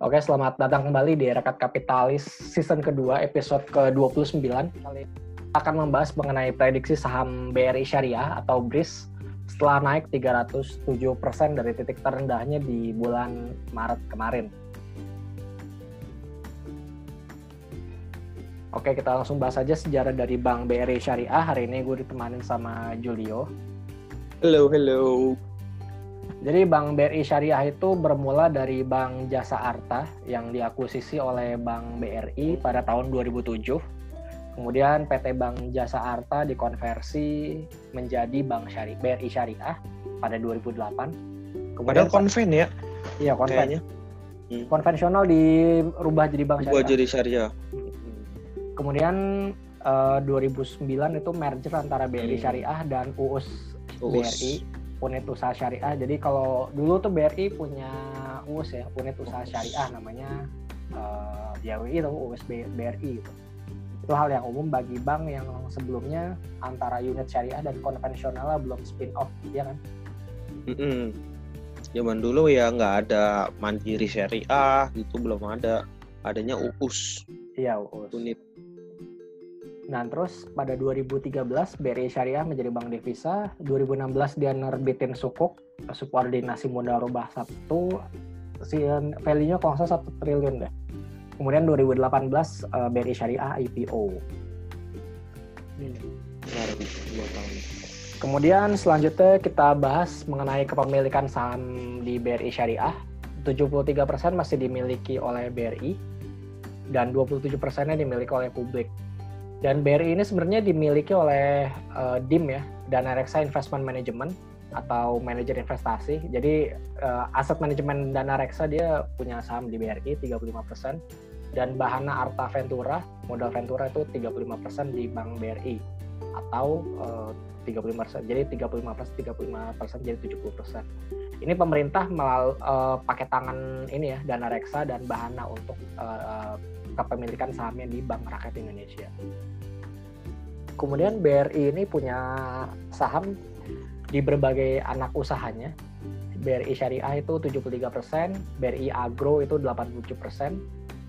Oke, selamat datang kembali di Rekat Kapitalis season kedua, episode ke-29. Kali akan membahas mengenai prediksi saham BRI Syariah atau BRIS setelah naik 307% dari titik terendahnya di bulan Maret kemarin. Oke, kita langsung bahas aja sejarah dari Bank BRI Syariah. Hari ini gue ditemanin sama Julio. Halo, halo. Jadi Bank BRI Syariah itu bermula dari Bank Jasa Arta yang diakuisisi oleh Bank BRI pada tahun 2007. Kemudian PT Bank Jasa Arta dikonversi menjadi Bank Syari BRI Syariah pada 2008. Kemudian Padahal konven ya? Iya konven. Hmm. Konvensional dirubah jadi Bank Syariah. jadi Syariah. Kemudian uh, eh, 2009 itu merger antara BRI hmm. Syariah dan UUS, UUS. BRI unit usaha syariah. Jadi kalau dulu tuh BRI punya US ya, unit usaha syariah namanya uh, ya itu US BRI gitu. Itu hal yang umum bagi bank yang sebelumnya antara unit syariah dan konvensional belum spin off, ya kan? Mm -hmm. Zaman dulu ya nggak ada mandiri syariah, itu belum ada. Adanya UUS. Iya, UUS. Unit Nah, terus pada 2013 BRI Syariah menjadi bank devisa, 2016 dia nerbitin sukuk, subordinasi modal rubah satu, si value-nya kalau nggak salah satu triliun deh. Kemudian 2018 uh, BRI Syariah IPO. Kemudian selanjutnya kita bahas mengenai kepemilikan saham di BRI Syariah. 73% masih dimiliki oleh BRI dan 27%-nya dimiliki oleh publik. Dan BRI ini sebenarnya dimiliki oleh uh, DIM ya, Dana Reksa Investment Management atau manajer investasi. Jadi uh, aset manajemen Dana Reksa dia punya saham di BRI 35% dan Bahana Arta Ventura, modal Ventura itu 35% di Bank BRI atau uh, 35%. Jadi 35% 35% jadi 70%. Ini pemerintah melalui uh, pakai tangan ini ya Dana Reksa dan Bahana untuk uh, kepemilikan sahamnya di Bank Rakyat Indonesia. Kemudian BRI ini punya saham di berbagai anak usahanya. BRI Syariah itu 73%, BRI Agro itu 87%,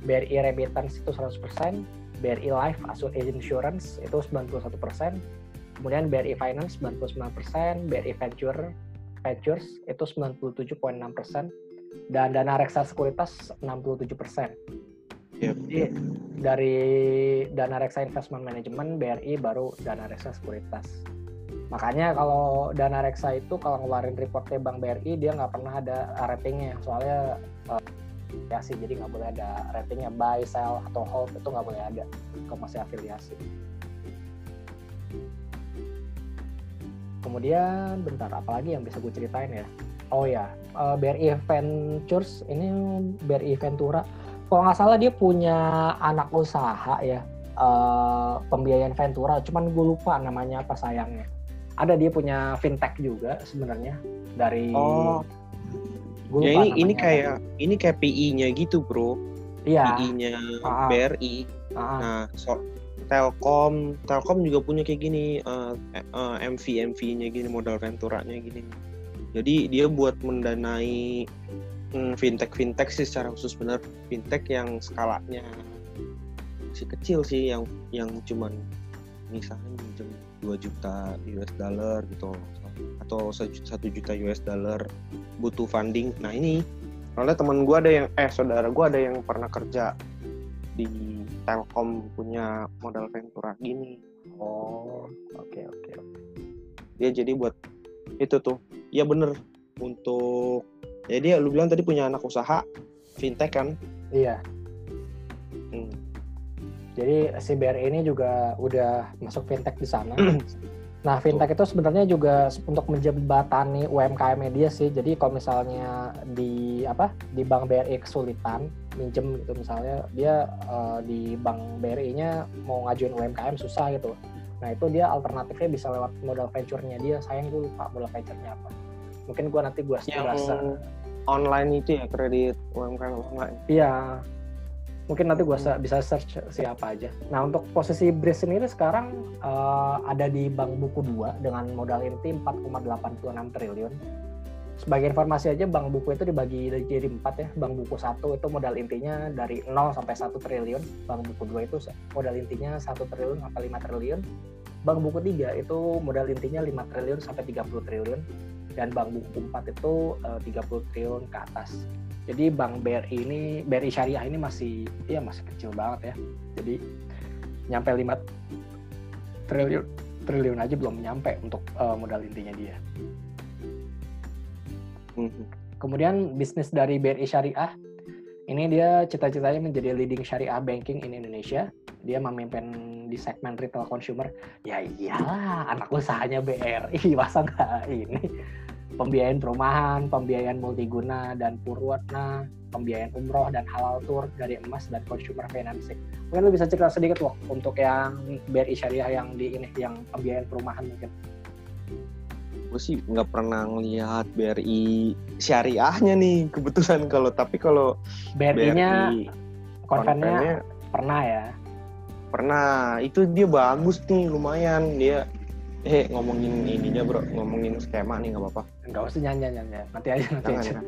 BRI Remittance itu 100%, BRI Life Insurance itu 91%, kemudian BRI Finance 99%, BRI Venture Ventures itu 97,6%, dan dana reksa sekuritas 67%. Yep. Jadi dari dana reksa investment management BRI baru dana reksa sekuritas. Makanya kalau dana reksa itu kalau ngeluarin reportnya Bank BRI dia nggak pernah ada ratingnya soalnya uh, afiliasi jadi nggak boleh ada ratingnya buy, sell atau hold itu nggak boleh ada kalau masih afiliasi. Kemudian bentar apalagi yang bisa gue ceritain ya? Oh ya, uh, BRI Ventures ini BRI Ventura kalau nggak salah dia punya anak usaha ya uh, pembiayaan Ventura. Cuman gue lupa namanya apa sayangnya. Ada dia punya fintech juga sebenarnya dari oh. Gua ya ini ini kayak ini kayak PI-nya gitu bro. Iya. PI-nya uh, BRI uh, nah so Telkom Telkom juga punya kayak gini uh, uh, MV MV-nya gini modal Ventura-nya gini. Jadi dia buat mendanai hmm, fintech fintech sih secara khusus benar fintech yang skalanya masih kecil sih yang yang cuman misalnya minjem 2 juta US dollar gitu. Atau satu juta US dollar butuh funding. Nah ini soalnya teman gue ada yang eh saudara gue ada yang pernah kerja di Telkom punya modal Ventura gini. Oh oke okay, oke. Okay, dia jadi buat itu tuh. Ya bener. Untuk ya dia lu bilang tadi punya anak usaha fintech kan? Iya. Hmm. jadi si BRI ini juga udah masuk fintech di sana. Nah fintech itu sebenarnya juga untuk menjembatani UMKM media sih. Jadi kalau misalnya di apa di bank BRI kesulitan minjem gitu misalnya dia uh, di bank BRI-nya mau ngajuin UMKM susah gitu. Nah itu dia alternatifnya bisa lewat modal venture-nya dia. Sayang gue lupa modal venture-nya apa mungkin gue nanti gue yang online itu ya kredit UMKM online iya mungkin nanti gue hmm. bisa search siapa aja nah untuk posisi BRIS sendiri sekarang uh, ada di Bank Buku 2 dengan modal inti 4,86 triliun sebagai informasi aja bank buku itu dibagi jadi empat ya. Bank buku satu itu modal intinya dari 0 sampai 1 triliun. Bank buku dua itu modal intinya 1 triliun sampai 5 triliun. Bank buku tiga itu modal intinya 5 triliun sampai 30 triliun. Dan bank buku empat itu eh, uh, 30 triliun ke atas. Jadi bank BRI ini, BRI Syariah ini masih, ya masih kecil banget ya. Jadi nyampe 5 triliun triliun aja belum nyampe untuk uh, modal intinya dia. Mhm. Kemudian bisnis dari BRI Syariah ini dia cita-citanya menjadi leading syariah banking in Indonesia. Dia memimpin di segmen retail consumer. Ya iyalah, anak usahanya BRI masa nggak ini pembiayaan perumahan, pembiayaan multiguna dan purwana, pembiayaan umroh dan halal tour dari emas dan consumer financing. Mungkin lu bisa cerita sedikit loh untuk yang BRI Syariah yang di ini yang pembiayaan perumahan mungkin gue sih nggak pernah ngelihat BRI syariahnya nih kebetulan kalau tapi kalau BRI-nya BRI konvennya pernah ya pernah. Itu dia bagus nih lumayan. Dia eh ngomongin ininya bro. Ngomongin skema nih nggak apa-apa. Nggak usah nyanyi nyanyi nanti aja nanti aja.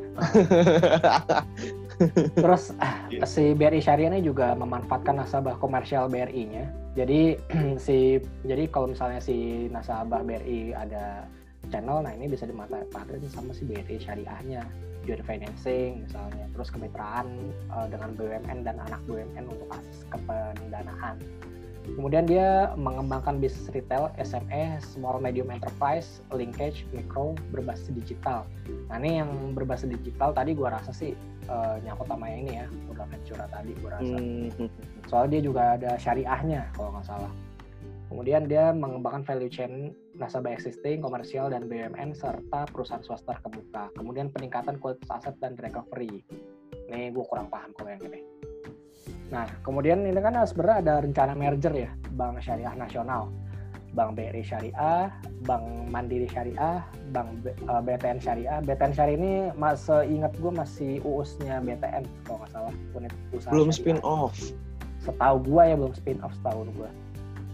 terus yeah. si BRI Syariah ini juga memanfaatkan nasabah komersial BRI-nya jadi si jadi kalau misalnya si nasabah BRI ada channel nah ini bisa dimanfaatkan sama si BRI syariahnya. Joint financing misalnya. Terus kemitraan uh, dengan BUMN dan anak BUMN untuk akses ke pendanaan. Kemudian dia mengembangkan bisnis retail SME small medium enterprise linkage mikro berbasis digital. Nah ini yang berbasis digital tadi gua rasa sih uh, nyangkut sama ini ya udah ventura tadi gua rasa. Hmm. soalnya dia juga ada syariahnya kalau nggak salah Kemudian dia mengembangkan value chain nasabah existing, komersial, dan BUMN, serta perusahaan swasta terkemuka. Kemudian peningkatan kualitas aset dan recovery. Ini gue kurang paham kalau yang ini. Nah, kemudian ini kan sebenarnya ada rencana merger ya, Bank Syariah Nasional. Bank BRI Syariah, Bank Mandiri Syariah, Bank BTN eh, Syariah. BTN Syariah ini mas ingat gue masih uusnya BTN kalau nggak salah. Unit usaha belum spin off. Setahu gue ya belum spin off setahun gue.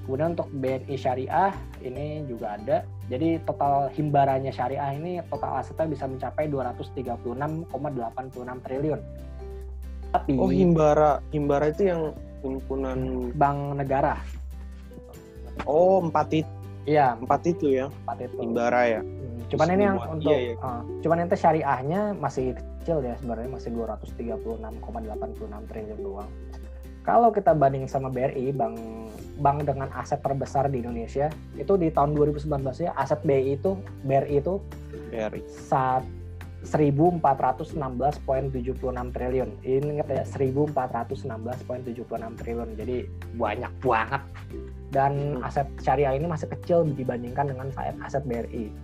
Kemudian untuk BNI Syariah ini juga ada. Jadi total himbarannya Syariah ini total asetnya bisa mencapai 236,86 triliun. Tapi Oh, himbara. Himbara itu yang himpunan bank negara. Oh, empat itu. Iya, empat itu ya. Empat itu. Himbara ya. Hmm, cuman ini yang untuk iya, iya. Uh, cuman itu syariahnya masih kecil ya sebenarnya masih 236,86 triliun doang. Kalau kita banding sama BRI, bank bank dengan aset terbesar di Indonesia itu di tahun 2019 ya aset BRI itu BRI itu BRI saat 1416,76 triliun. Ini ingat ya 1416,76 triliun. Jadi banyak banget. Dan hmm. aset syariah ini masih kecil dibandingkan dengan aset BRI.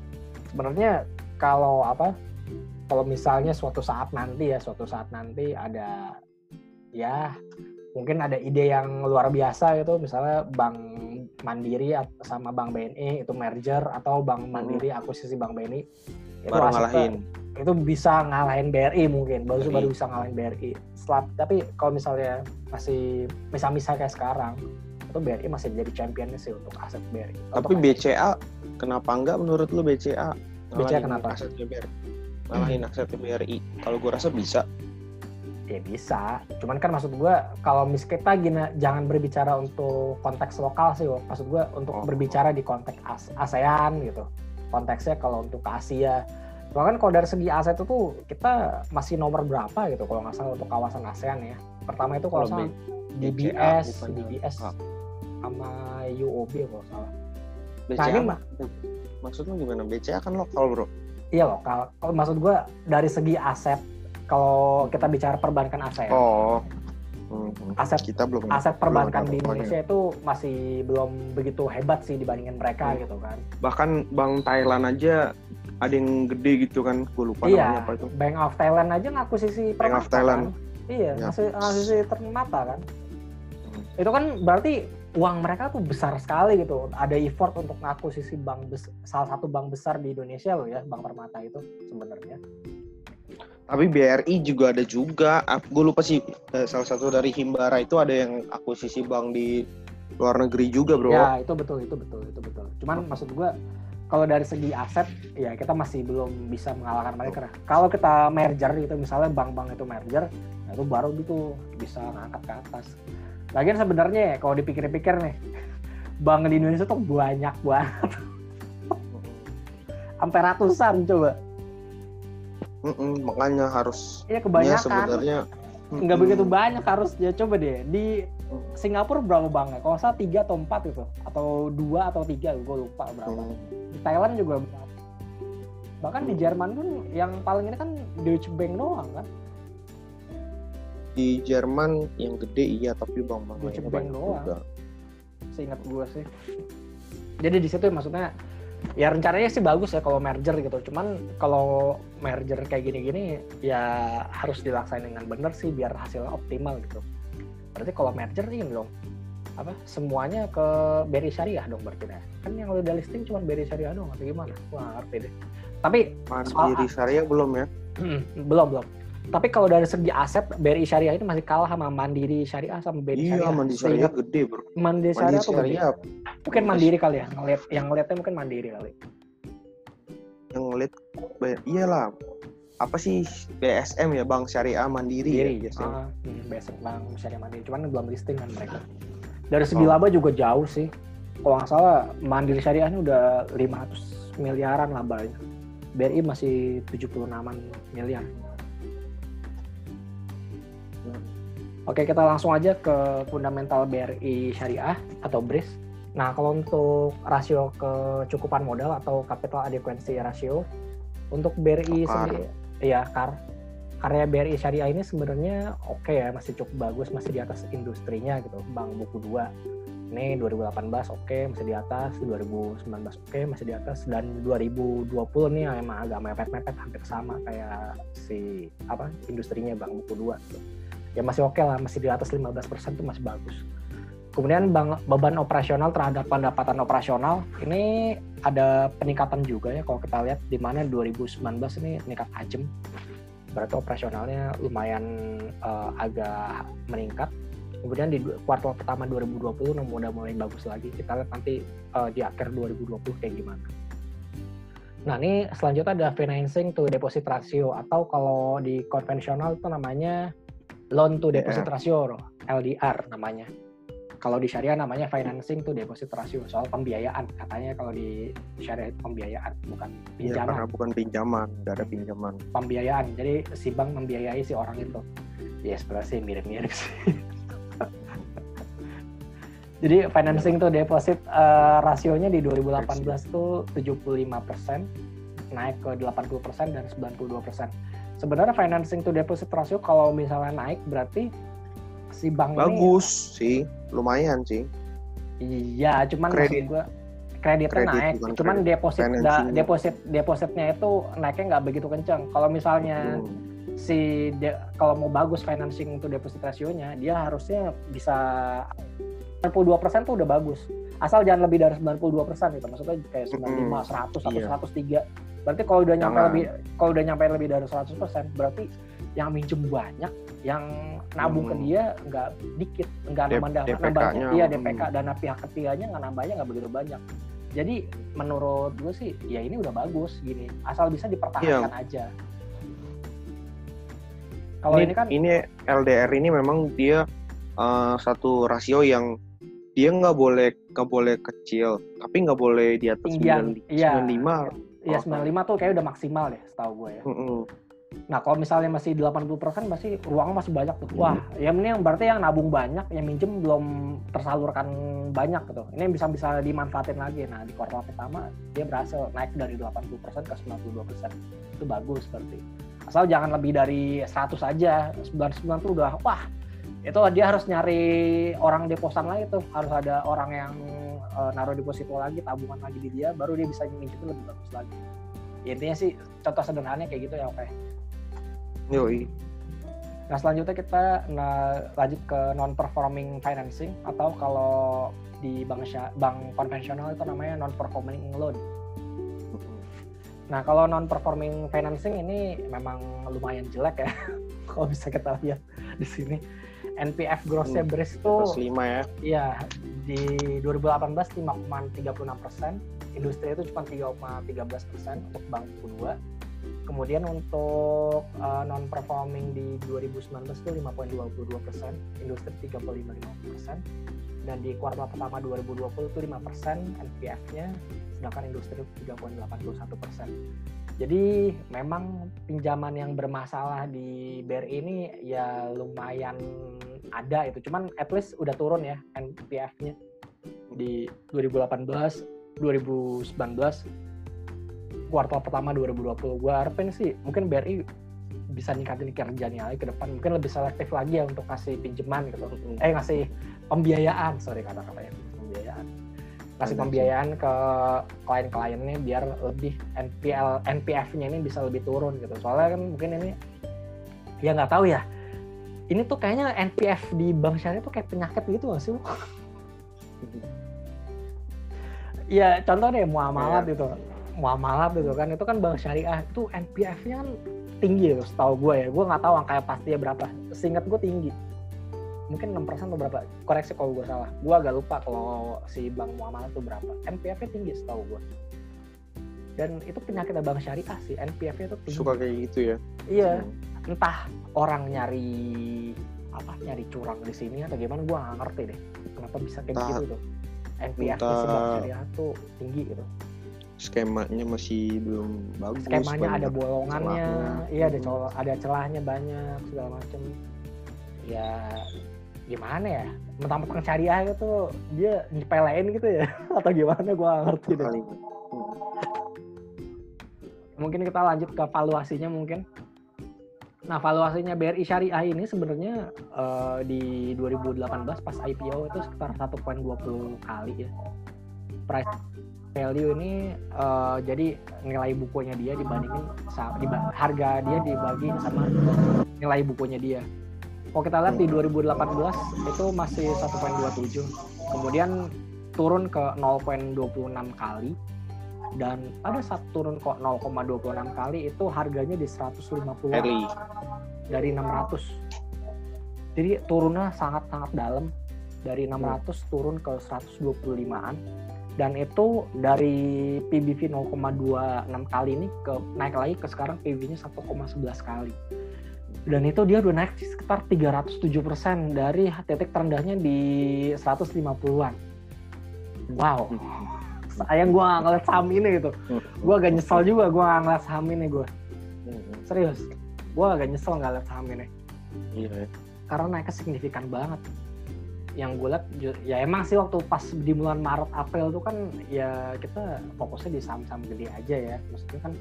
Sebenarnya kalau apa? Kalau misalnya suatu saat nanti ya, suatu saat nanti ada ya mungkin ada ide yang luar biasa gitu misalnya Bank Mandiri sama Bank BNI itu merger atau Bank hmm. Mandiri akuisisi Bank BNI itu baru ngalahin. itu bisa ngalahin BRI mungkin baru baru bisa ngalahin BRI Setelah, tapi kalau misalnya masih misal-misal kayak sekarang itu BRI masih jadi championnya sih untuk aset BRI tapi BCA kenapa enggak menurut lu BCA BCA kenapa? aset BRI ngalahin hmm. aset BRI kalau gue rasa bisa ya bisa. Cuman kan maksud gue kalau mis kita gini jangan berbicara untuk konteks lokal sih maksud gue untuk oh. berbicara di konteks ASEAN gitu. Konteksnya kalau untuk Asia. Cuma kan kalau dari segi aset itu kita masih nomor berapa gitu kalau nggak salah untuk kawasan ASEAN ya. Pertama itu kalau salah DBS DBS oh. sama UOB kalau salah. BCA nah, ini maksudnya gimana? BCA kan lokal bro? Iya lokal. Kalau maksud gue dari segi aset kalau kita bicara perbankan aset. Oh. Hmm, aset kita belum aset perbankan belum di Indonesia itu masih belum begitu hebat sih dibandingin mereka hmm. gitu kan. Bahkan Bank Thailand aja ada yang gede gitu kan, gue lupa iya, namanya apa itu. Bank of Thailand aja ngaku sisi Bank of Thailand. Kan? Iya, ya. ngasih sisi ternata kan. Hmm. Itu kan berarti uang mereka tuh besar sekali gitu. Ada effort untuk ngaku sisi bank salah satu bank besar di Indonesia loh ya, Bank Permata itu sebenarnya. Tapi BRI juga ada juga. Gue lupa sih eh, salah satu dari Himbara itu ada yang akuisisi bank di luar negeri juga, bro. Ya itu betul, itu betul, itu betul. Cuman maksud gue kalau dari segi aset ya kita masih belum bisa mengalahkan mereka. Kalau kita merger gitu misalnya bank-bank itu merger, nah itu baru gitu bisa ngangkat ke atas. Lagian sebenarnya ya kalau dipikir-pikir nih, bank di Indonesia tuh banyak banget. Sampai ratusan coba. Mm -mm, makanya harus Iya kebanyakan. sebenarnya nggak begitu banyak harusnya coba deh di Singapura berapa bank ya? Kalau salah tiga atau empat itu atau dua atau tiga gue lupa berapa. Hmm. Di Thailand juga berapa. Bahkan di Jerman pun yang paling ini kan Deutsche Bank doang kan. Di Jerman yang gede iya tapi bank-bank Deutsche Bank doang. Seingat gue sih. Jadi di situ maksudnya ya rencananya sih bagus ya kalau merger gitu. Cuman kalau merger kayak gini-gini ya harus dilaksanain dengan benar sih biar hasilnya optimal gitu. Berarti kalau merger ini dong apa semuanya ke BRI Syariah dong berarti deh kan yang udah listing cuma BRI Syariah dong atau gimana? Wah ngerti deh. Tapi BRI Syariah belum ya? Belum belum tapi kalau dari segi aset BRI Syariah itu masih kalah sama Mandiri Syariah sama BRI iya, Syariah. Iya, Mandiri Syariah gede, Bro. Mandiri Syariah tuh gede. Mungkin Mandiri kali ya, ngeliat yang ngeliatnya mungkin Mandiri kali. Yang ngeliat iyalah. Apa sih BSM ya, Bank Syariah Mandiri Mandiri, ya, ah, hmm, BSM Bank Syariah Mandiri. Cuman belum listing kan mereka. Dari segi oh. laba juga jauh sih. Kalau nggak salah Mandiri Syariah ini udah 500 miliaran labanya. BRI masih 76 miliar. Oke, kita langsung aja ke fundamental BRI Syariah atau BRIS. Nah, kalau untuk rasio kecukupan modal atau capital adequacy ratio untuk BRI sendiri, ya kar. Karya BRI Syariah ini sebenarnya oke okay ya, masih cukup bagus, masih di atas industrinya gitu. Bank buku 2 ini 2018 oke, okay, masih di atas, 2019 oke, okay, masih di atas. Dan 2020 nih emang agak mepet-mepet hampir sama kayak si apa industrinya Bank buku 2 gitu ya masih oke okay lah, masih di atas 15% itu masih bagus. Kemudian bang, beban operasional terhadap pendapatan operasional ini ada peningkatan juga ya kalau kita lihat di mana 2019 ini meningkat tajam. Berarti operasionalnya lumayan uh, agak meningkat. Kemudian di kuartal pertama 2020 udah mulai bagus lagi. Kita lihat nanti uh, di akhir 2020 kayak gimana. Nah, ini selanjutnya ada financing to deposit ratio atau kalau di konvensional itu namanya loan to deposit yeah. ratio LDR namanya. Kalau di syariah namanya financing to deposit ratio soal pembiayaan. Katanya kalau di syariah pembiayaan bukan iya, pinjaman. ya, bukan pinjaman nggak ada pinjaman. Pembiayaan. Jadi si bank membiayai si orang itu. Ya sebenarnya sih mirip-mirip sih. Jadi financing to deposit uh, rasionya di 2018 tuh 75 persen naik ke 80 persen dan 92 persen sebenarnya financing to deposit ratio kalau misalnya naik berarti si bank bagus ini, sih lumayan sih iya cuman kredit gua kreditnya kredit, naik cuman kredit. deposit da, deposit depositnya itu naiknya nggak begitu kencang kalau misalnya hmm. si de, kalau mau bagus financing to deposit rasionya dia harusnya bisa 92% tuh udah bagus asal jangan lebih dari 92% gitu maksudnya kayak 95, hmm. 100 atau iya. 103 Berarti kalau udah nyampe lebih kalau udah nyampe lebih dari 100% berarti yang minjem banyak, yang nabung hmm. ke dia nggak dikit, nggak nambah nambahnya, iya DPK hmm. dana pihak ketiganya nggak nambahnya nggak begitu banyak. Jadi menurut gue sih ya ini udah bagus gini, asal bisa dipertahankan iya. aja. Kalau ini, ini kan ini LDR ini memang dia uh, satu rasio yang dia nggak boleh nggak boleh kecil, tapi nggak boleh di atas sembilan iya. lima Iya, 95 tuh kayak udah maksimal deh, setahu gue ya. Mm -hmm. Nah, kalau misalnya masih 80% masih ruangnya masih banyak tuh. Wah, ya ini yang berarti yang nabung banyak, yang minjem belum tersalurkan banyak gitu. Ini yang bisa bisa dimanfaatin lagi. Nah, di kuartal pertama dia berhasil naik dari 80% ke 92%. Itu bagus berarti. Asal jangan lebih dari 100 aja. 99 tuh udah wah, itu dia harus nyari orang deposan lagi tuh. Harus ada orang yang uh, naruh deposito lagi tabungan lagi di dia baru dia bisa minjem lebih bagus lagi ya, intinya sih contoh sederhananya kayak gitu ya oke Yoi. Nah selanjutnya kita nah, lanjut ke non performing financing atau kalau di bank bank konvensional itu namanya non performing loan. Nah kalau non performing financing ini memang lumayan jelek ya kalau bisa kita lihat di sini. NPF grossnya hmm, BRIS itu 5 ya. Iya, di 2018 5,36 persen, industri itu cuma 3,13 persen untuk bank buku dua kemudian untuk uh, eh, non performing di 2019 itu 5,22 persen industri 3,55 persen dan di kuartal pertama 2020 itu 5 persen NPF-nya sedangkan industri 3,81 persen jadi memang pinjaman yang bermasalah di BRI ini ya lumayan ada itu. Cuman at least udah turun ya NPF-nya di 2018, 2019, kuartal pertama 2020. Gua harapin sih mungkin BRI bisa ningkatin kerjanya lagi ke depan. Mungkin lebih selektif lagi ya untuk kasih pinjaman gitu. Eh ngasih pembiayaan, sorry kata-katanya kasih pembiayaan ke klien-kliennya biar lebih NPL NPF-nya ini bisa lebih turun gitu. Soalnya kan mungkin ini ya nggak tahu ya. Ini tuh kayaknya NPF di bank syariah tuh kayak penyakit gitu gak sih? ya contoh deh muamalat yeah. gitu. Muamalat gitu kan itu kan bank syariah itu NPF-nya kan tinggi gitu setahu gue ya. Gue nggak tahu angkanya pastinya berapa. Seingat gue tinggi mungkin 6% atau berapa koreksi kalau gue salah. Gue agak lupa kalau si bank muamalah itu berapa. NPF-nya tinggi setahu gue dan itu penyakit bank syariah sih NPF-nya itu tinggi. Suka kayak gitu ya? Iya. Hmm. entah orang nyari apa nyari curang di sini atau gimana gue gak ngerti deh. Kenapa bisa kayak entah, gitu tuh? NPF entah, si bank syariah tuh tinggi gitu. Skemanya masih belum bagus skemanya ada bolongannya iya ada celah, ada celahnya banyak segala macam ya gimana ya? Mentang-mentang syariah gitu dia nyepelein gitu ya? Atau gimana? Gue gak ngerti deh. Mungkin kita lanjut ke valuasinya mungkin. Nah valuasinya BRI Syariah ini sebenarnya uh, di 2018 pas IPO itu sekitar 1.20 kali ya. Price value ini uh, jadi nilai bukunya dia dibandingin harga dia dibagi sama nilai bukunya dia kalau kita lihat di 2018 itu masih 1.27 kemudian turun ke 0.26 kali. Dan pada saat turun kok 0,26 kali itu harganya di 150 Heli. dari 600 jadi turunnya sangat-sangat dalam. Dari 600 turun ke 125an dan itu dari PBV 0,26 kali ini ke naik lagi ke sekarang PBV-nya 1,11 kali dan itu dia udah naik sekitar 307% dari titik terendahnya di 150-an. Wow. Sayang gue gak ngeliat saham ini gitu. Gue agak nyesel juga gue gak ngeliat saham ini gue. Serius. Gue agak nyesel gak ngeliat saham ini. Iya. Karena naiknya signifikan banget. Yang gue liat, ya emang sih waktu pas di bulan Maret, April tuh kan ya kita fokusnya di saham-saham gede aja ya. Maksudnya kan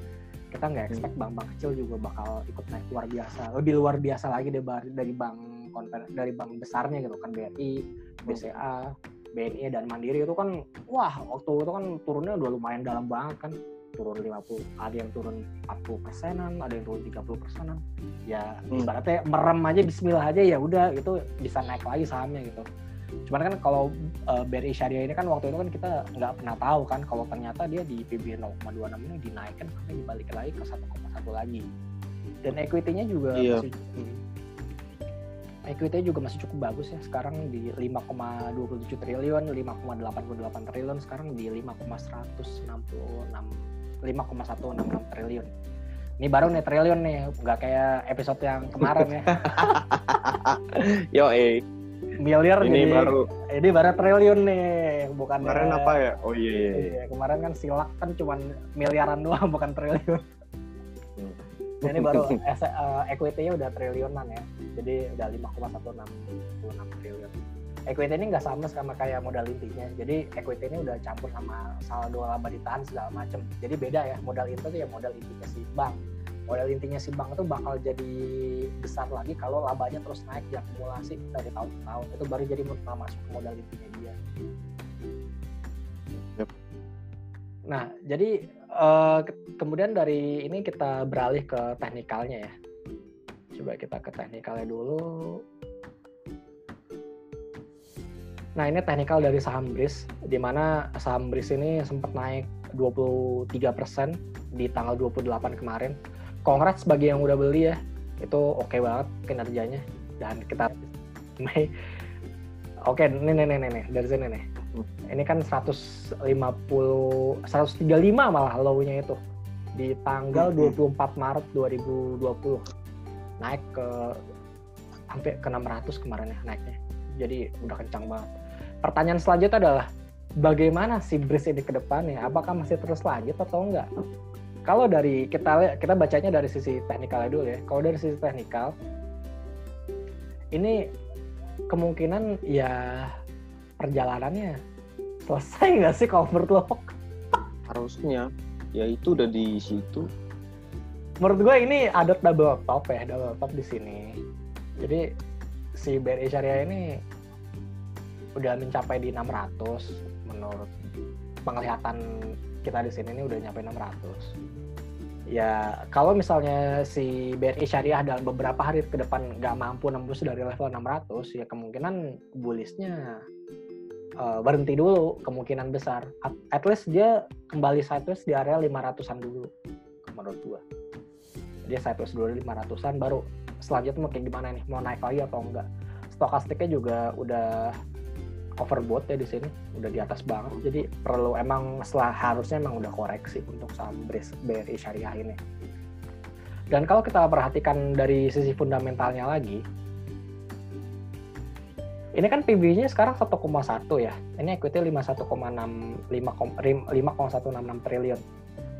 kita nggak expect hmm. bank-bank kecil juga bakal ikut naik. Luar biasa. Lebih luar biasa lagi dari dari bank dari bank besarnya gitu kan. BRI, BCA, BNI dan Mandiri itu kan wah waktu itu kan turunnya udah lumayan dalam banget kan. Turun 50 ada yang turun 40 persenan ada yang turun 30 persenan. Ya hmm. ibaratnya merem aja Bismillah aja ya udah itu bisa naik lagi sahamnya gitu Cuman kan kalau uh, BRI Syariah ini kan waktu itu kan kita nggak pernah tahu kan kalau ternyata dia di PB 0,26 ini dinaikkan karena dibalik lagi ke 1,1 lagi. Dan equity-nya juga iya. masih equity juga masih cukup bagus ya sekarang di 5,27 triliun, 5,88 triliun sekarang di 5,166 5,166 triliun. Ini baru nih triliun nih, nggak kayak episode yang kemarin ya. Yo eh miliar ini jadi, baru. Ini baru triliun nih bukan kemarin apa ya? Oh iya, iya, iya. iya kemarin kan silak kan cuma miliaran doang bukan triliun. Hmm. nah, ini baru uh, equity-nya udah triliunan ya. Jadi udah 5,166 triliun. Equity ini nggak sama sama kayak modal intinya. Jadi equity ini udah campur sama saldo laba ditahan segala macem. Jadi beda ya modal inti itu ya modal intinya si bank modal intinya si bank itu bakal jadi besar lagi kalau labanya terus naik diakumulasi dari tahun ke tahun itu baru jadi masuk ke modal intinya dia. Yep. Nah, jadi uh, ke kemudian dari ini kita beralih ke teknikalnya ya. Coba kita ke teknikalnya dulu. Nah, ini teknikal dari saham BRIS, di mana saham BRIS ini sempat naik 23% di tanggal 28 kemarin congrats bagi yang udah beli ya. Itu oke okay banget kinerjanya. Dan kita Mei oke okay, nih nih nih nih. Dari sini nih. Ini kan 150 135 malah low-nya itu. Di tanggal hmm. 24 Maret 2020 naik ke sampai ke 600 kemarin ya naiknya. Jadi udah kencang banget. Pertanyaan selanjutnya adalah bagaimana si Breeze ini ke depannya apakah masih terus lanjut atau enggak kalau dari kita kita bacanya dari sisi teknikal dulu ya kalau dari sisi teknikal ini kemungkinan ya perjalanannya selesai nggak sih kalau menurut lo? Harusnya, ya itu udah di situ. Menurut gue ini ada double top ya, double top di sini. Jadi si BRI Syariah ini udah mencapai di 600 menurut penglihatan kita di sini ini udah nyampe 600 ya kalau misalnya si BRI Syariah dalam beberapa hari ke depan nggak mampu nembus dari level 600 ya kemungkinan bullish-nya uh, berhenti dulu kemungkinan besar. At, at least dia kembali sideways di area 500-an dulu menurut gua. Dia sideways dulu 500-an baru selanjutnya mau kayak gimana nih? Mau naik lagi atau enggak? Stokastiknya juga udah overbought ya di sini, udah di atas banget. Jadi perlu emang setelah harusnya emang udah koreksi untuk saham BRI Syariah ini. Dan kalau kita perhatikan dari sisi fundamentalnya lagi, ini kan PB-nya sekarang 1,1 ya. Ini equity 51,6 5,166 triliun.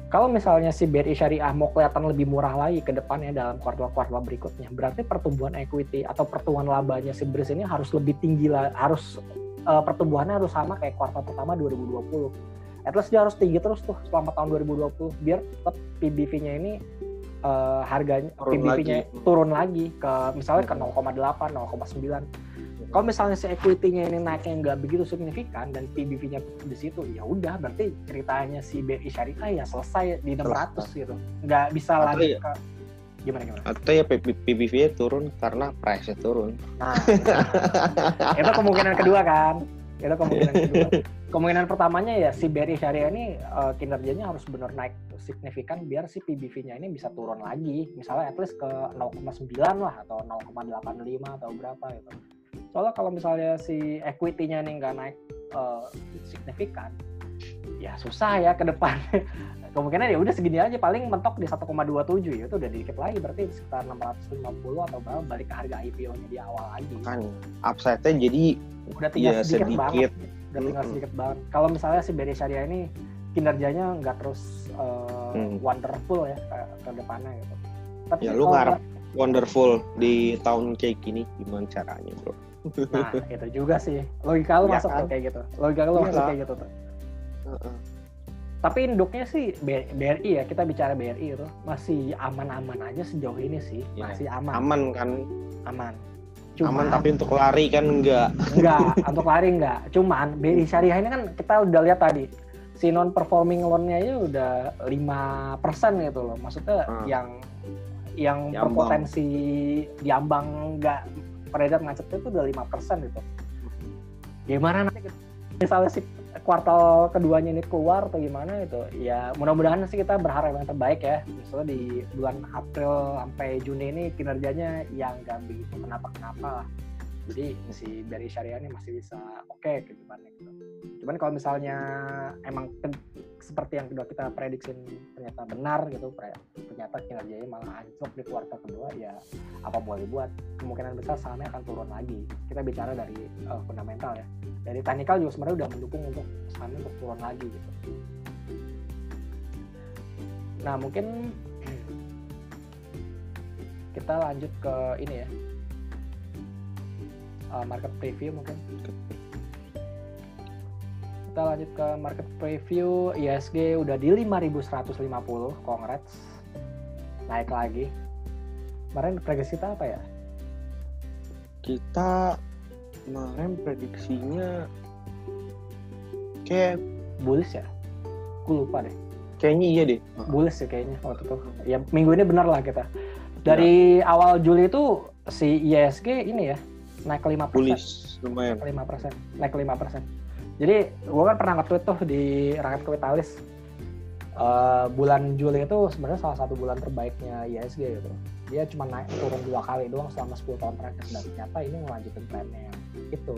Kalau misalnya si BRI Syariah mau kelihatan lebih murah lagi ke depannya dalam kuartal-kuartal berikutnya, berarti pertumbuhan equity atau pertumbuhan labanya si BRIS ini harus lebih tinggi harus uh, pertumbuhannya harus sama kayak kuartal pertama 2020. At least dia harus tinggi terus tuh selama tahun 2020 biar tetap PBV-nya ini uh, harganya PBV-nya turun lagi ke misalnya ke 0,8, 0,9 kalau misalnya si equity-nya ini naiknya nggak begitu signifikan dan PBV-nya di situ, ya udah berarti ceritanya si BRI Syariah ya selesai di 600 gitu. Nggak bisa Atau lagi ya, ke gimana gimana? Atau ya PBV-nya turun karena price-nya turun. Nah, nah, itu kemungkinan kedua kan. Itu kemungkinan kedua. Kemungkinan pertamanya ya si BRI Syariah ini uh, kinerjanya harus benar naik signifikan biar si PBV-nya ini bisa turun lagi. Misalnya at least ke 0,9 lah atau 0,85 atau berapa gitu soalnya kalau misalnya si equity-nya ini nggak naik uh, signifikan ya susah ya ke depan kemungkinan ya udah segini aja paling mentok di 1,27 ya itu udah dikit lagi berarti sekitar 650 atau berapa balik ke harga IPO-nya di awal lagi kan upside-nya jadi udah tinggal ya, sedikit, sedikit banget udah tinggal hmm. sedikit banget kalau misalnya si BD Syariah ini kinerjanya nggak terus uh, hmm. wonderful ya ke, ke depannya gitu tapi ya lu ngarep wonderful di tahun kayak gini gimana caranya bro Nah, itu juga sih. Logika lu ya masuk kan? kayak gitu. Logika lu masuk kayak gitu tuh. Uh-uh. Tapi induknya sih BRI ya, kita bicara BRI itu masih aman-aman aja sejauh ini sih, ya, masih aman. Aman kan? Aman. Cuman, aman tapi untuk lari kan enggak. Enggak, untuk lari enggak. Cuman BRI Syariah ini kan kita udah lihat tadi si non performing loan-nya aja udah lima persen gitu loh. Maksudnya hmm. yang yang diambang. berpotensi diambang enggak peredar macetnya itu udah lima persen gitu gimana nanti misalnya si kuartal keduanya ini keluar atau gimana itu ya mudah-mudahan sih kita berharap yang terbaik ya. Misalnya di bulan April sampai Juni ini kinerjanya yang gak begitu kenapa-kenapa lah. Jadi si dari syariah ini masih bisa oke okay ke depannya gitu cuman kalau misalnya emang seperti yang kedua kita prediksi ternyata benar gitu ternyata kinerjanya malah anjlok di kuartal kedua ya apa boleh buat? Kemungkinan besar sahamnya akan turun lagi. Kita bicara dari uh, fundamental ya. Dari technical juga sebenarnya udah mendukung untuk sahamnya untuk turun lagi gitu. Nah mungkin kita lanjut ke ini ya. Uh, market preview mungkin kita lanjut ke market preview. ISG udah di 5150 congrats. Naik lagi. Kemarin prediksi kita apa ya? Kita kemarin prediksinya kayak bullish ya? Gue lupa deh. Kayaknya iya deh. Bullish ya kayaknya waktu itu. Ya minggu ini benar lah kita. Dari ya. awal Juli itu si ISG ini ya naik 5% bullish lumayan. 5% naik 5% jadi gue kan pernah nge-tweet tuh di Rakyat Kapitalis uh, bulan Juli itu sebenarnya salah satu bulan terbaiknya ISG gitu. Dia cuma naik turun dua kali doang selama 10 tahun terakhir dan ternyata ini melanjutkan trennya yang itu.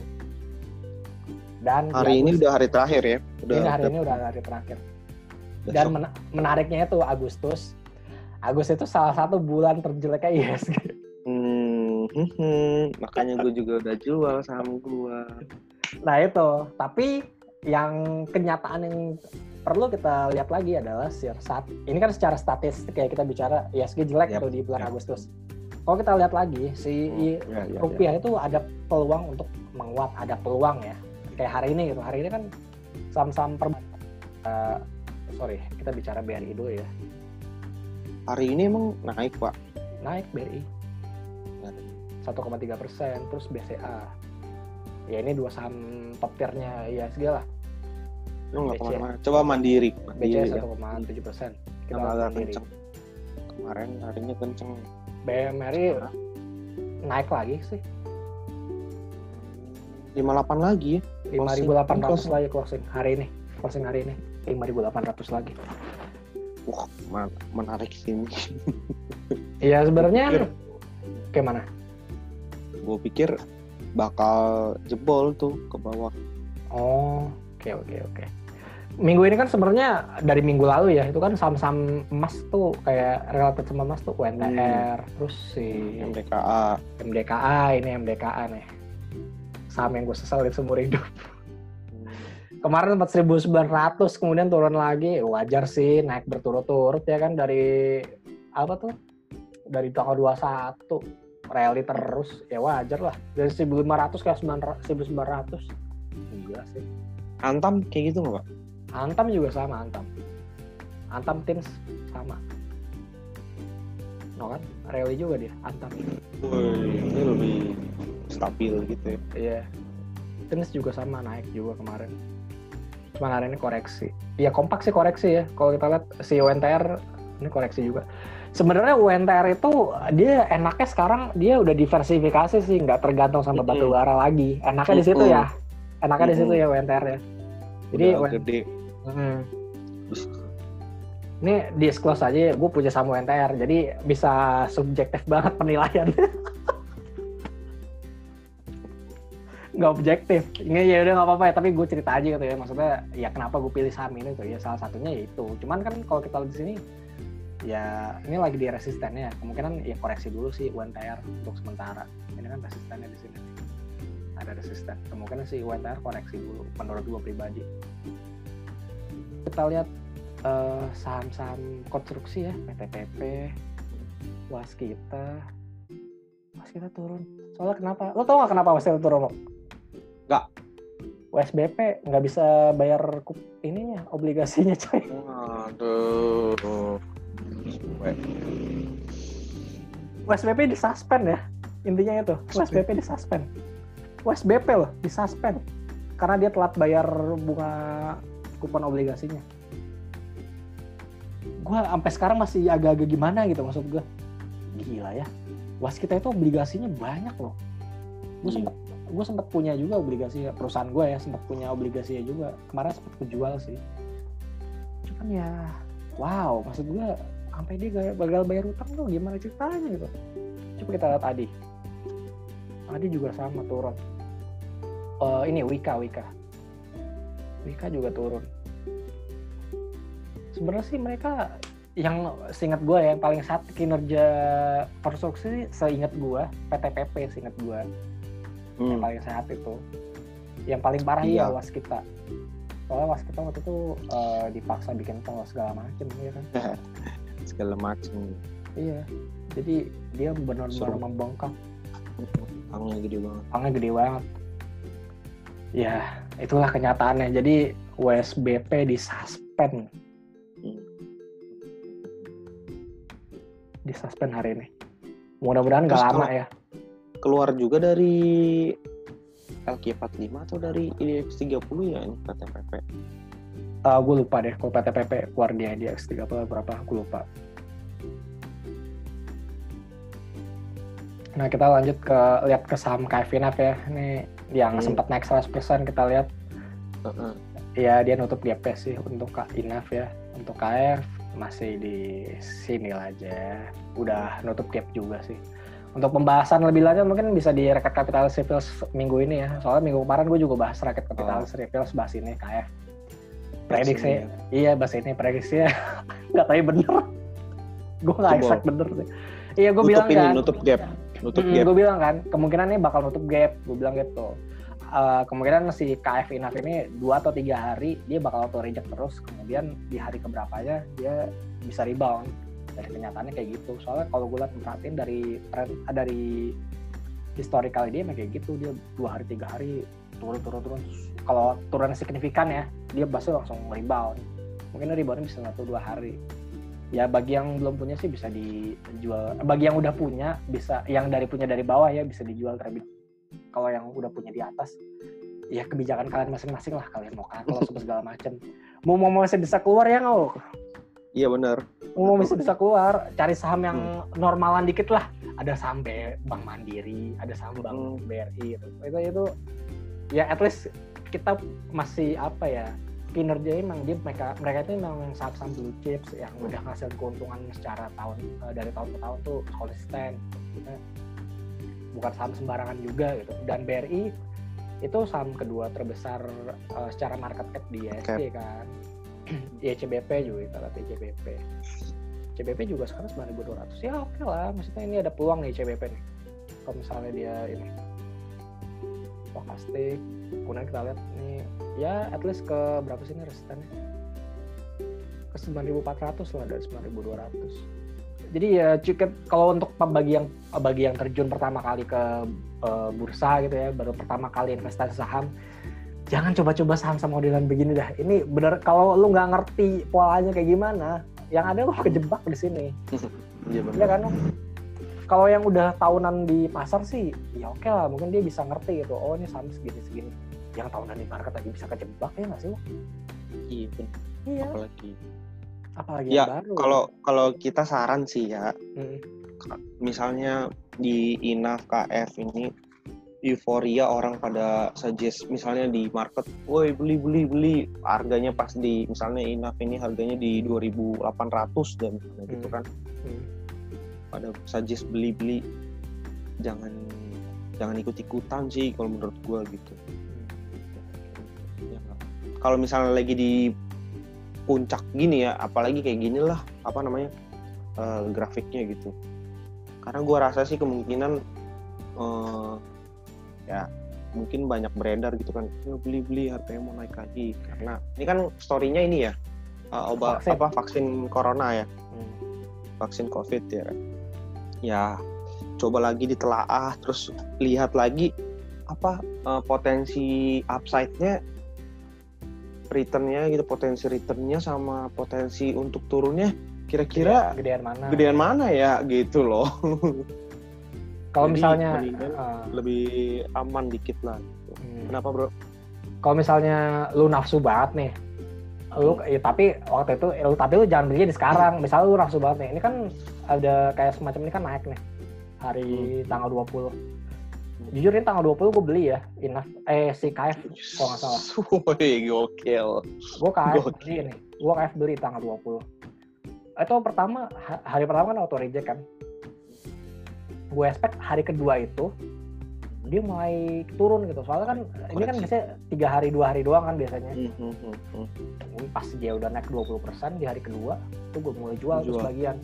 Dan hari ini udah hari terakhir ya. Udah, ini hari udah, ini udah hari terakhir. Dan men menariknya itu Agustus. Agustus itu salah satu bulan terjeleknya ISG. Hmm, hmm, hmm, makanya gue juga udah jual saham gue. Nah itu, tapi yang kenyataan yang perlu kita lihat lagi adalah saat ini kan secara statistik ya kita bicara ISG jelek yep, tuh di bulan yep. Agustus. Kalau kita lihat lagi si hmm, ya, ya, rupiah ya. itu ada peluang untuk menguat, ada peluang ya. Kayak hari ini gitu. Hari ini kan saham-saham per uh, sorry, kita bicara BRI dulu ya. Hari ini emang naik, Pak. Naik BRI. 1,3 persen, terus BCA. Ya ini dua saham top tiernya ISG lah. Lu nggak ke mana-mana. Coba mandiri. mandiri BCA 1,7 persen. Kita agak kenceng. Kemarin harinya kenceng. BMRI naik lagi sih. 58 lagi 5800 lagi closing hari ini. Closing hari ini. 5800 lagi. Wah menarik sih ini. Iya sebenarnya kayak mana? gue pikir bakal jebol tuh ke bawah. Oh oke okay, oke okay, oke. Okay minggu ini kan sebenarnya dari minggu lalu ya itu kan saham-saham emas tuh kayak relatif sama emas tuh UNTR hmm. terus si MDKA MDKA ini MDKA nih. Saham yang gue sesal di seumur hidup. Hmm. kemarin sempat 1900 kemudian turun lagi. Wajar sih naik berturut-turut ya kan dari apa tuh? Dari tanggal 21 rally terus ya wajar lah dari 1500 ke 1900 iya sih Antam kayak gitu nggak pak? Antam juga sama Antam. Antam Teams sama. No kan? Rally juga dia, Antam. Woi, ini lebih stabil gitu ya. Iya. Teams juga sama naik juga kemarin. Cuma hari ini koreksi. Iya kompak sih koreksi ya. Kalau kita lihat si UNTR ini koreksi juga. Sebenarnya UNTR itu dia enaknya sekarang dia udah diversifikasi sih, nggak tergantung sama batu bara lagi. Enaknya di situ ya. Enaknya di situ ya UNTR ya. Jadi udah gede Hmm. Ini disclose aja, gue punya sama NTR, jadi bisa subjektif banget penilaian. nggak objektif. Ini ya udah nggak apa-apa ya, tapi gue cerita aja gitu ya. Maksudnya ya kenapa gue pilih saham ini tuh ya salah satunya ya itu. Cuman kan kalau kita lihat di sini ya ini lagi di resistennya. Kemungkinan ya koreksi dulu sih UNTR untuk sementara. Ini kan resistennya di sini. Ada resisten. Kemungkinan sih UNTR koreksi dulu menurut gue pribadi kita lihat uh, saham-saham konstruksi ya PTPP Waskita Waskita turun soalnya kenapa lo tau gak kenapa Waskita turun lo Gak. WSBP nggak bisa bayar ininya obligasinya coy aduh WSBP disuspend ya intinya itu. WSBP disuspend WSBP loh disuspend karena dia telat bayar bunga kupon obligasinya. Gue sampai sekarang masih agak-agak gimana gitu maksud gue gila ya. Was kita itu obligasinya banyak loh. Gue hmm. sempet gue sempat punya juga obligasi perusahaan gue ya sempat punya obligasinya juga. Kemarin sempat kejual sih. Cuman ya wow maksud gue sampai dia gagal bayar utang tuh gimana ceritanya gitu. Coba kita lihat Adi. Adi juga sama turun. Uh, ini Wika Wika. Wika juga turun. Sebenarnya sih mereka yang seingat gue ya, yang paling saat kinerja konstruksi seingat gue PTPP seingat gue hmm. yang paling sehat itu. Yang paling parah iya. ya was kita. Soalnya was kita waktu itu uh, dipaksa bikin tol segala macem ya kan segala macem. Iya. Jadi dia benar-benar membongkak pangnya gede banget. Pangnya gede banget. Ya itulah kenyataannya. Jadi WSBP disuspend. Disuspend hari ini. Mudah-mudahan nggak lama ya. keluar juga dari LQ45 atau dari IDX 30 ya ini PTPP uh, gue lupa deh kalau PTPP keluar di IDX 30 berapa gue lupa Nah kita lanjut ke lihat ke saham KFINAF ya. Ini yang hmm. sempat naik 100% kita lihat. Uh -huh. Ya dia nutup gap sih untuk Kak Inaf ya. Untuk KF masih di sini aja. Udah nutup gap juga sih. untuk pembahasan lebih lanjut mungkin bisa di Raket Capital Reveals minggu ini ya. Soalnya minggu kemarin gue juga bahas Raket Capital oh. Reveals bahas ini KF. Prediksi, iya bahas ini prediksi ya nggak tahu bener. gue nggak expect bener sih. Iya gue bilang ini, kan. Nutup gap. Nutup mm, gap. Gue bilang kan kemungkinan ini bakal nutup gap. Gue bilang gitu. Uh, kemungkinan si KF Inaf ini dua atau tiga hari dia bakal auto reject terus kemudian di hari keberapanya dia bisa rebound dari kenyataannya kayak gitu soalnya kalau gue lihat perhatiin dari tren ah, dari historical dia kayak gitu dia dua hari tiga hari turun turun turun kalau turun signifikan ya dia pasti langsung rebound mungkin reboundnya bisa satu dua hari ya bagi yang belum punya sih bisa dijual bagi yang udah punya bisa yang dari punya dari bawah ya bisa dijual terlebih kalau yang udah punya di atas ya kebijakan kalian masing-masing lah kalian mau kalau segala macam mau mau masih bisa keluar ya nggak Iya benar. Mau bisa bisa keluar, cari saham yang hmm. normalan dikit lah. Ada saham Bank Mandiri, ada saham Bank hmm. BRI. Itu itu ya at least kita masih apa ya kinerja emang dia mereka mereka itu memang saham-saham blue chips yang udah ngasih keuntungan secara tahun uh, dari tahun ke tahun tuh konsisten bukan saham sembarangan juga gitu. Dan BRI itu saham kedua terbesar uh, secara market cap di ISG kan. Ya CBP juga kita lihat CBP CBP juga sekarang 9200 ya oke okay lah maksudnya ini ada peluang nih CBP nih. Kalau misalnya dia ini pasti kemudian kita lihat nih ya at least ke berapa sih ini resistannya ke 9400 lah dari 9200 jadi ya cukup kalau untuk bagi yang bagi yang terjun pertama kali ke uh, bursa gitu ya baru pertama kali investasi saham jangan coba-coba saham-saham modelan begini dah. Ini bener kalau lu nggak ngerti polanya kayak gimana, yang ada lu kejebak di sini. Iya benar. Ya kan? Kalau yang udah tahunan di pasar sih, ya oke okay lah, mungkin dia bisa ngerti gitu. Oh ini saham segini segini. Yang tahunan di market lagi bisa kejebak ya nggak sih lo? Iya. Iya. Apalagi. Apalagi ya, baru. Kalau kalau kita saran sih ya, hmm. misalnya di INAF KF ini euforia orang pada suggest misalnya di market, woi beli beli beli harganya pas di misalnya Inaf ini harganya di 2.800 dan misalnya gitu hmm. gitu kan. Hmm. Pada suggest beli beli jangan jangan ikut ikutan sih kalau menurut gua gitu. Ya, kalau misalnya lagi di puncak gini ya, apalagi kayak gini lah apa namanya uh, grafiknya gitu. Karena gua rasa sih kemungkinan uh, ya mungkin banyak beredar gitu kan ya, beli beli harganya mau naik lagi karena ini kan storynya ini ya uh, obat vaksin. apa vaksin corona ya hmm. vaksin covid ya ya coba lagi ditelaah terus lihat lagi apa uh, potensi upside-nya returnnya gitu potensi returnnya sama potensi untuk turunnya kira-kira gedean mana gedean mana ya gitu loh Kalau misalnya uh, lebih aman dikit lah. Gitu. Hmm. Kenapa bro? Kalau misalnya lu nafsu banget nih, lu ya, tapi waktu itu lu tapi lu jangan beli di sekarang. Misalnya lu nafsu banget nih, ini kan ada kayak semacam ini kan naik nih hari hmm. tanggal 20. Jujur ini tanggal 20 gue beli ya, Inaf, eh si KF kalau nggak salah. Wih, gokil. Gue KF beli ini, gue KF beli tanggal 20. Itu pertama, hari pertama kan auto reject kan gue expect hari kedua itu dia mulai turun gitu. Soalnya kan Koreksi. ini kan biasanya tiga hari dua hari doang kan biasanya. Mm -hmm. ini pas dia udah naik 20% di hari kedua itu gue mulai jual, jual. sebagian.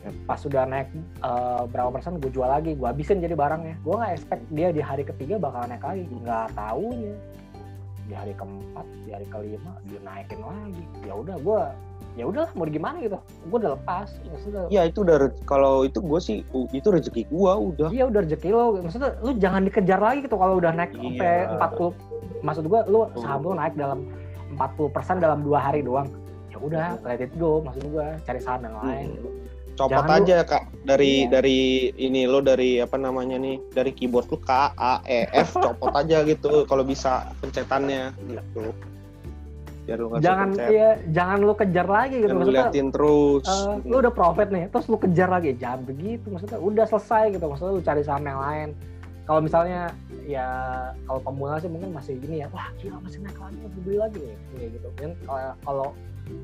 Yep. pas sudah naik uh, berapa persen gue jual lagi. Gue habisin jadi barangnya. Gue nggak expect dia di hari ketiga bakal naik lagi. Nggak tahu ya di hari keempat di hari kelima dia naikin lagi. Ya udah gue ya udahlah mau gimana gitu. Gue udah lepas maksudnya ya itu udah kalau itu gue sih itu rezeki gue udah. Iya udah rezeki lo. Maksudnya lu jangan dikejar lagi gitu kalau udah naik iya. sampai 40 maksud gue lu saham lu naik dalam 40% dalam dua hari doang. Ya udah let it go maksud gue cari saham yang lain. Hmm. copot Jangan aja lu, kak. Dari iya. dari ini lo dari apa namanya nih dari keyboard lu K A E F copot aja gitu kalau bisa pencetannya gitu biar lu jangan iya jangan lu kejar lagi gitu. Maksudnya liatin terus. uh, lu udah profit nih terus lu kejar lagi. Jangan begitu. Maksudnya udah selesai gitu. Maksudnya lu cari saham yang lain. Kalau misalnya ya kalau pemula sih mungkin masih gini ya wah gila masih naik lagi masih beli lagi nih. Kayak gitu. Kan kalau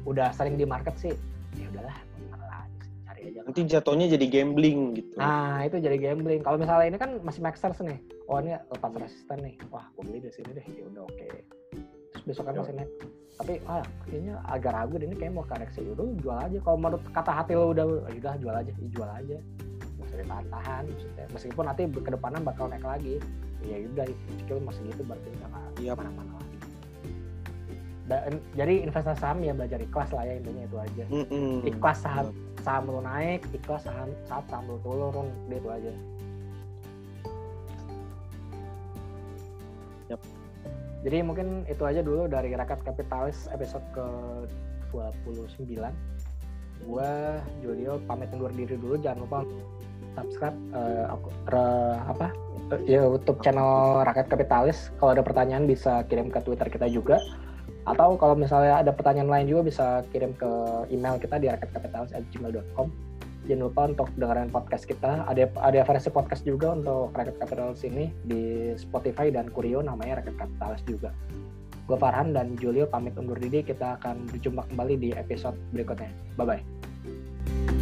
udah sering di market sih ya udahlah cari ya, nanti jatuhnya jadi gambling gitu. Nah itu jadi gambling. Kalau misalnya ini kan masih make sense nih. Oh ini lepas resisten nih. Wah gue beli di sini deh. Ya udah oke. Okay. terus besok kan masih naik tapi ah kayaknya agak ragu ini kayak mau koreksi udah jual aja. Kalau menurut kata hati lo udah ya udah jual aja ya jual aja. Nggak usah ditahan maksudnya. Meskipun nanti ke depannya bakal naik lagi. Ya udah skill masih gitu berarti nggak yep. mana-mana lagi. Dan, jadi investasi saham ya belajar ikhlas lah ya intinya itu aja. Mm -hmm. ikhlas saham saham lu naik ikhlas saham saat saham lu turun itu aja jadi mungkin itu aja dulu dari rakyat kapitalis episode ke 29 gue Julio pamit undur diri dulu jangan lupa subscribe uh, aku, re, apa YouTube channel Rakyat Kapitalis. Kalau ada pertanyaan bisa kirim ke Twitter kita juga. Atau kalau misalnya ada pertanyaan lain juga bisa kirim ke email kita di rakyatkapitalis@gmail.com. Jangan lupa untuk dengerin podcast kita. Ada ada versi podcast juga untuk Rakyat Kapitalis ini di Spotify dan Kurio namanya Rakyat Kapitalis juga. Gue Farhan dan Julio pamit undur diri. Kita akan berjumpa kembali di episode berikutnya. Bye-bye.